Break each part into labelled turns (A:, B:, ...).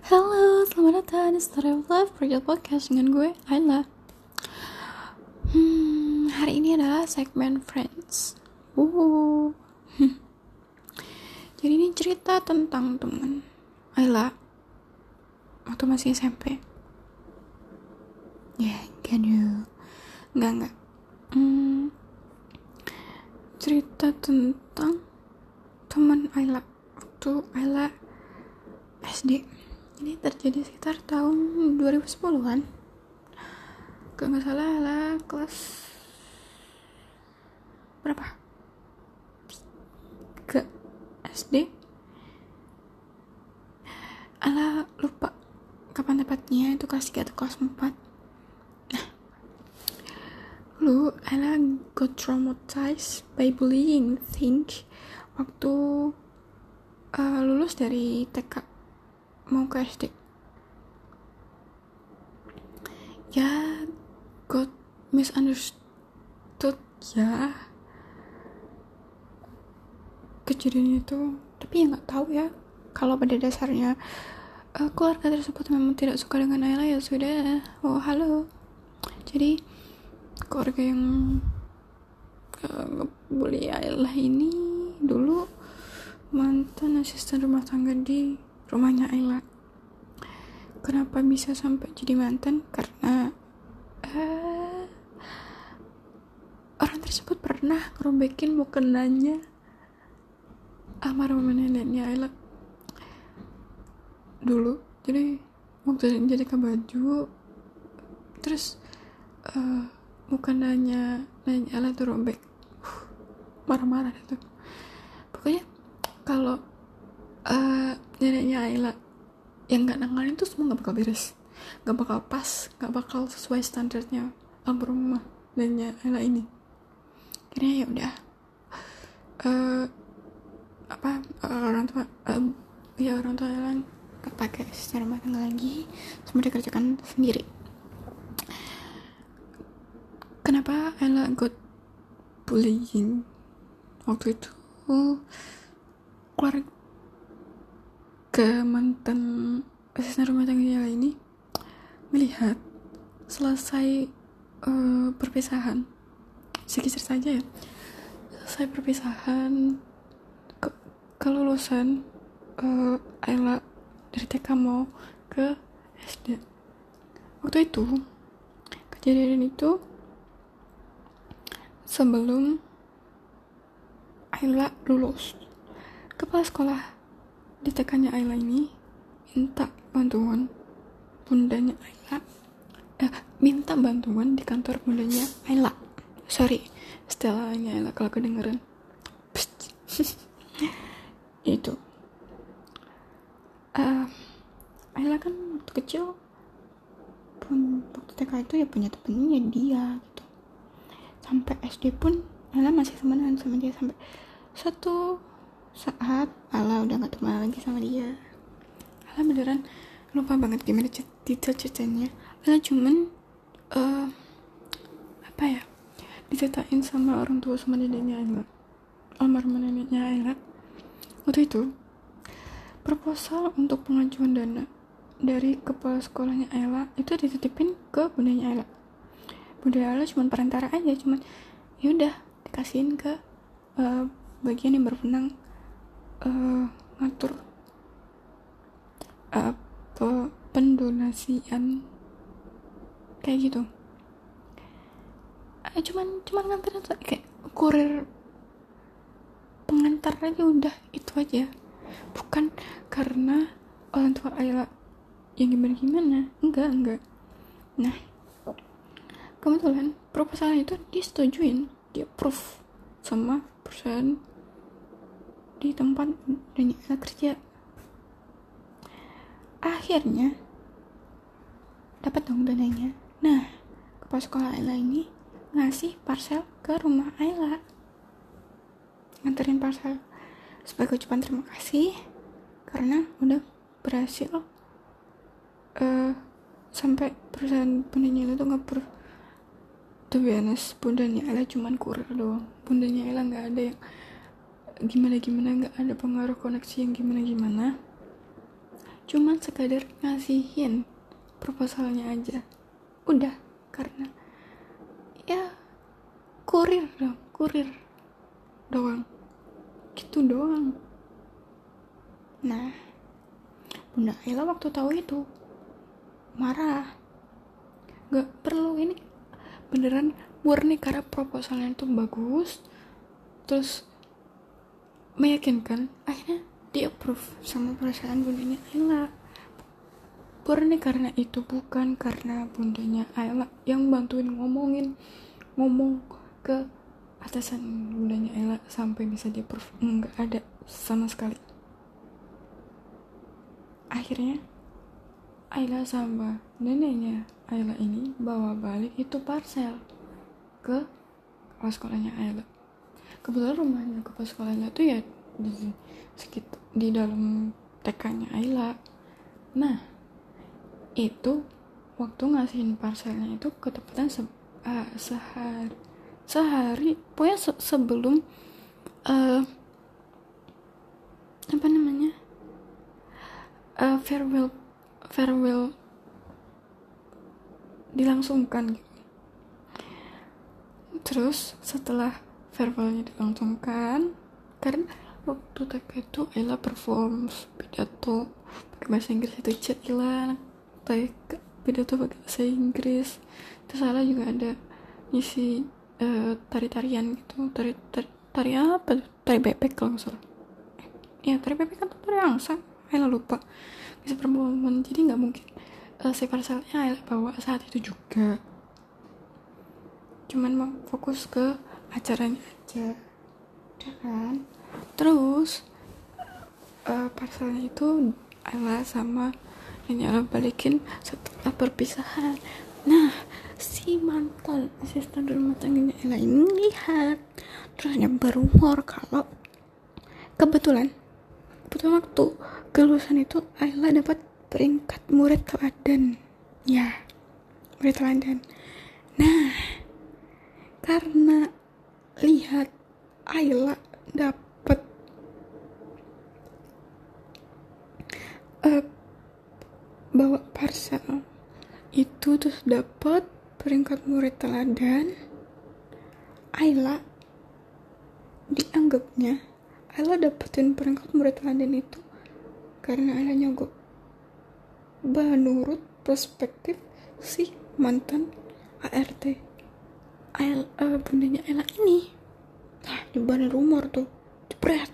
A: Halo, selamat datang di Story of Life Project Podcast dengan gue, Ayla. Hmm, hari ini adalah segmen Friends. Jadi ini cerita tentang teman. Ayla Waktu masih SMP Ya, yeah, can you? Enggak, enggak. Hmm, Cerita tentang teman Ayla. Waktu Ayla SD ini terjadi sekitar tahun 2010-an kalau nggak salah lah kelas berapa? Ke SD ala lupa kapan tepatnya itu kelas 3 atau kelas 4 nah lu ala got traumatized by bullying think waktu uh, lulus dari TK mau ke SD ya got misunderstood ya kejadian itu tapi ya nggak tahu ya. Kalau pada dasarnya uh, keluarga tersebut memang tidak suka dengan Ayla ya sudah. Oh halo. Jadi keluarga yang uh, Ayla ini dulu mantan asisten rumah tangga di rumahnya Ayla. Kenapa bisa sampai jadi mantan? Karena uh, orang tersebut pernah ngerobekin mukenanya almarhum neneknya Ayla. Dulu jadi waktu jadi ke baju terus uh, mukenanya neneknya Ayla tuh robek. Marah-marah itu pokoknya kalau uh, neneknya Ayla yang nggak nanganin tuh semua nggak bakal beres. Nggak bakal pas nggak bakal sesuai standarnya almarhumah neneknya Ayla ini. Akhirnya ya udah. Uh, apa uh, orang tua uh, ya orang tua Ayla pakai secara rumah tangga lagi semua dikerjakan sendiri. Kenapa Ayla got bullying? Waktu itu keluarga ke mantan asisten rumah tangga ini melihat selesai uh, perpisahan. Sedikit saja ya. Selesai perpisahan ke kelulusan uh, Ayla dari TK mau ke SD waktu itu kejadian itu sebelum Ayla lulus. Kepala sekolah di TK-nya Ayla ini minta bantuan bundanya Ayla. Eh, minta bantuan di kantor bundanya Ayla. Sorry Stella-nya Ayla kalau kedengeran. Itu. Uh, Ayla kan waktu kecil pun waktu TK itu ya punya temennya dia gitu. Sampai SD pun Ayla masih temenan sama dia sampai satu saat Ala udah gak teman lagi sama dia. Ala beneran lupa banget gimana detail ceritanya. Ala cuman uh, apa ya diceritain sama orang tua sama neneknya Ayla. Almarhum neneknya Ayla. Waktu itu proposal untuk pengajuan dana dari kepala sekolahnya Ayla itu dititipin ke bundanya Ayla. Bunda Ayla cuma perantara aja cuman yaudah dikasihin ke uh, bagian yang berwenang uh, ngatur apa pendonasian kayak gitu. Uh, cuman cuman nganter kayak kurir pengantar aja udah itu aja. Bukan karena orang tua Ayla yang gimana gimana. Enggak enggak. Nah kebetulan proposal itu disetujuin. Di approve sama perusahaan di tempat dunia kerja. Akhirnya dapat dong dananya nah kepala sekolah Ayla ini ngasih parcel ke rumah Ayla. Nganterin parcel sebagai ucapan terima kasih karena udah berhasil uh, sampai perusahaan bundanya itu nggak per to be honest bundanya Ayla cuman kurir doang. Bundanya Ayla nggak ada yang gimana gimana nggak ada pengaruh koneksi yang gimana gimana. Cuman sekadar ngasihin proposalnya aja. Udah karena ya kurir dong kurir doang. Gitu doang. Nah bunda Ayla waktu tahu itu marah. Nggak perlu ini beneran murni karena proposalnya itu bagus terus meyakinkan akhirnya di approve sama perasaan bundanya. Ayla murni karena itu bukan karena bundanya. Ayla yang bantuin ngomongin ngomong ke atasan bundanya Ayla sampai bisa di approve. Nggak ada sama sekali. Akhirnya Ayla sama neneknya Ayla ini bawa balik itu parcel ke sekolahnya Ayla kebetulan rumahnya kepala sekolahnya tuh ya di sekitar di dalam TK-nya Ayla. Nah itu waktu ngasihin parcelnya itu ketepatan se uh, sehari sehari pokoknya se sebelum uh, apa namanya uh, farewell farewell dilangsungkan gitu. Terus setelah farewellnya dilangsungkan karena waktu TK itu Ella perform pidato pakai bahasa Inggris itu Cila TK pidato pakai bahasa Inggris. Terus Ella juga ada ngisi uh, tari-tarian gitu tari, tari tari apa tari bebek kalau nggak salah. Ya tari bebek kan tari angsa Ella lupa. Bisa performan jadi nggak mungkin uh, si parcelnya Ella bawa saat itu juga. Cuman mau fokus ke acaranya aja. Udah kan? Terus uh, parcelnya itu Ella sama ini Ella balikin setelah perpisahan. Nah si mantan asisten rumah tangganya Ella ini lihat. Terus nyebar rumor kalau kebetulan kebetulan waktu kelulusan itu Ella dapat peringkat murid teladan ya murid teladan. Nah karena lihat Ayla dapet. Uh, bawa parcel. Itu terus dapet peringkat murid teladan. Ayla dianggapnya Ayla dapetin peringkat murid teladan itu karena Ayla nyogok. Menurut perspektif si mantan ART Ayla, uh, bundanya Ayla ini. Nah nyebarin rumor tuh. Jebret.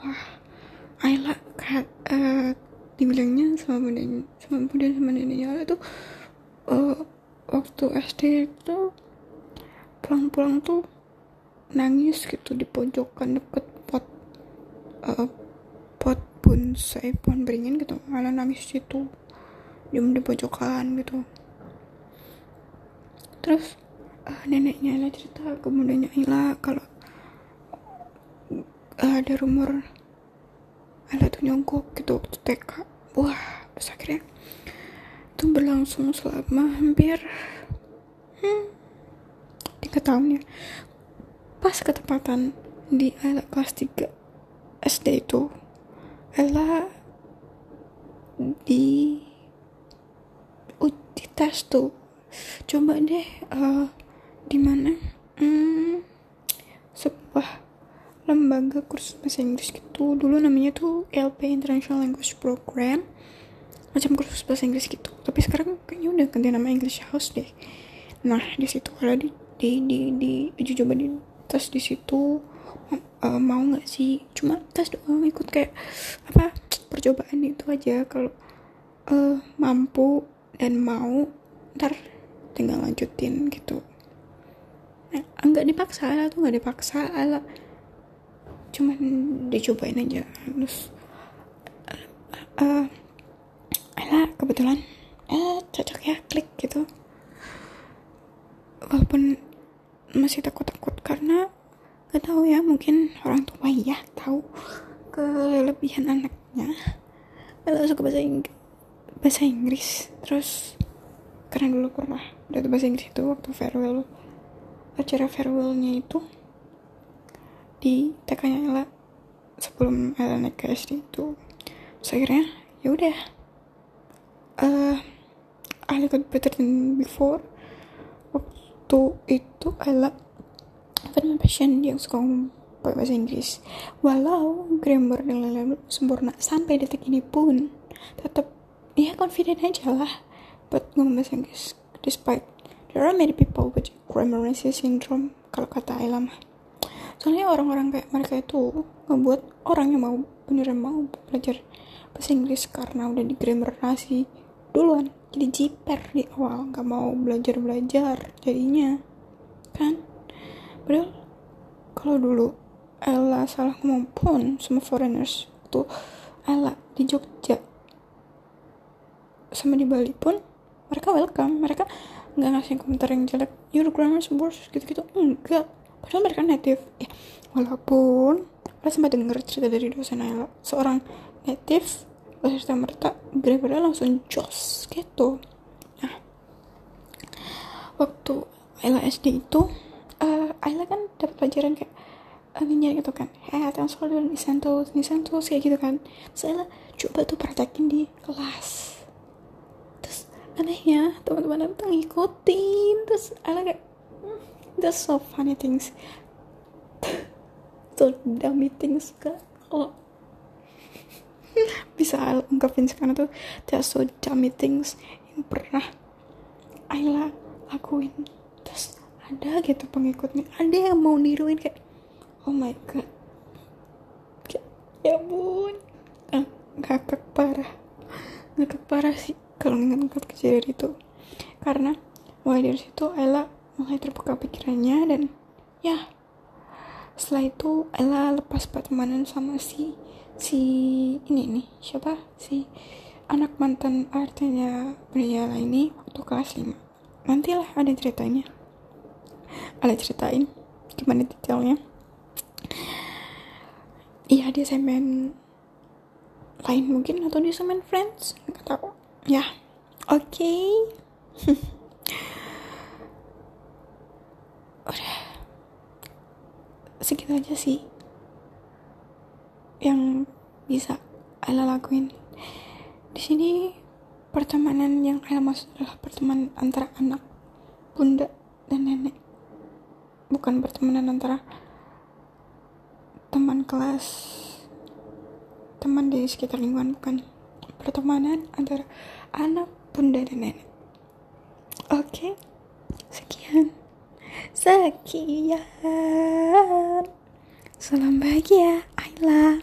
A: Wah Ayla kayak uh, dibilangnya sama bundanya sama bunda sama neneknya Ayla tuh uh, waktu SD itu pulang-pulang tuh nangis gitu di pojokan deket pot uh, pot bonsai pohon beringin gitu. Malah nangis situ diem di pojokan gitu. Terus uh, neneknya Ella cerita ke bundanya Ella kalau uh, ada rumor Ella tuh nyongkok gitu waktu TK wah terus akhirnya itu berlangsung selama hampir hmm, tiga tahun ya. Pas ketepatan di Ella kelas 3 SD itu Ella di uji tes tuh. Coba deh uh, di mana? Hmm, sebuah lembaga kursus bahasa Inggris gitu. Dulu namanya tuh LP International Language Program. Macam kursus bahasa Inggris gitu. Tapi sekarang kayaknya udah ganti nama English House deh. Nah di situ ada di di di, di uji coba di tes di situ uh, mau nggak sih? Cuma tes doang ikut kayak apa percobaan itu aja. Kalau uh, mampu dan mau ntar tinggal lanjutin gitu nggak dipaksa ala tuh nggak dipaksa ala cuman dicobain aja. Terus uh, kebetulan eh cocok ya klik gitu. Walaupun masih takut-takut karena gak tahu ya mungkin orang tua ya tahu kelebihan anaknya. Kalau suka bahasa Inggris bahasa Inggris terus karena dulu pernah dari bahasa Inggris itu waktu farewell acara farewellnya itu di TK-nya Ella sebelum Ella naik ke SD itu. Terus akhirnya ya udah. Uh, I like it better than before. Waktu itu Ella my passion yang suka ngomong bahasa Inggris. Walau grammar dan lain-lain sempurna sampai detik ini pun tetap ya confident aja lah buat ngomong bahasa Inggris despite there are many people with grammar syndrome kalau kata Ella soalnya orang-orang kayak mereka itu ngebuat orang yang mau beneran mau belajar bahasa Inggris karena udah di grammar nasi duluan. Jadi jiper di awal nggak mau belajar belajar jadinya kan? Padahal kalau dulu Ella salah ngomong pun sama foreigners tuh Ella di Jogja sama di Bali pun mereka welcome. Mereka nggak ngasih komentar yang jelek. Your grammar worse gitu-gitu. Enggak. Padahal mereka native. Ya walaupun kita sempat denger cerita dari dosen Ella seorang native bahasa merta bener-bener langsung jos gitu. Nah waktu Ella SD itu uh, Ayla kan dapat pelajaran kayak uh, nyari gitu kan. Head and shoulder nisantos nisantos kayak gitu kan. Ayla coba tuh praktekin di kelas anehnya teman-teman itu ngikutin terus Ayla kayak hmm, that's so funny things. So dummy things kan kalau bisa ungkapin sekarang tuh that's so dummy things yang pernah Ayla lakuin. Terus ada gitu pengikutnya ada yang mau niruin kayak oh my god. Kayak, ya bun ah, ngakak parah ngakak parah sih kalau ingat-ingat kejadian itu. Karena mulai dari situ Ella mulai terbuka pikirannya dan ya setelah itu Ella lepas pertemanan sama si si ini nih siapa? Si anak mantan artinya pria ini waktu kelas 5 nantilah ada ceritanya. Ale ceritain gimana detailnya. Iya dia semen lain mungkin atau dia semen friends nggak tahu ya oke. Udah. Segitu aja sih yang bisa Ayla lakuin. Di sini pertemanan yang Ayla maksud adalah pertemanan antara anak bunda dan nenek. Bukan pertemanan antara teman kelas teman di sekitar lingkungan bukan pertemanan antara anak bunda dan nenek. Oke sekian. Sekian. Salam bahagia Ayla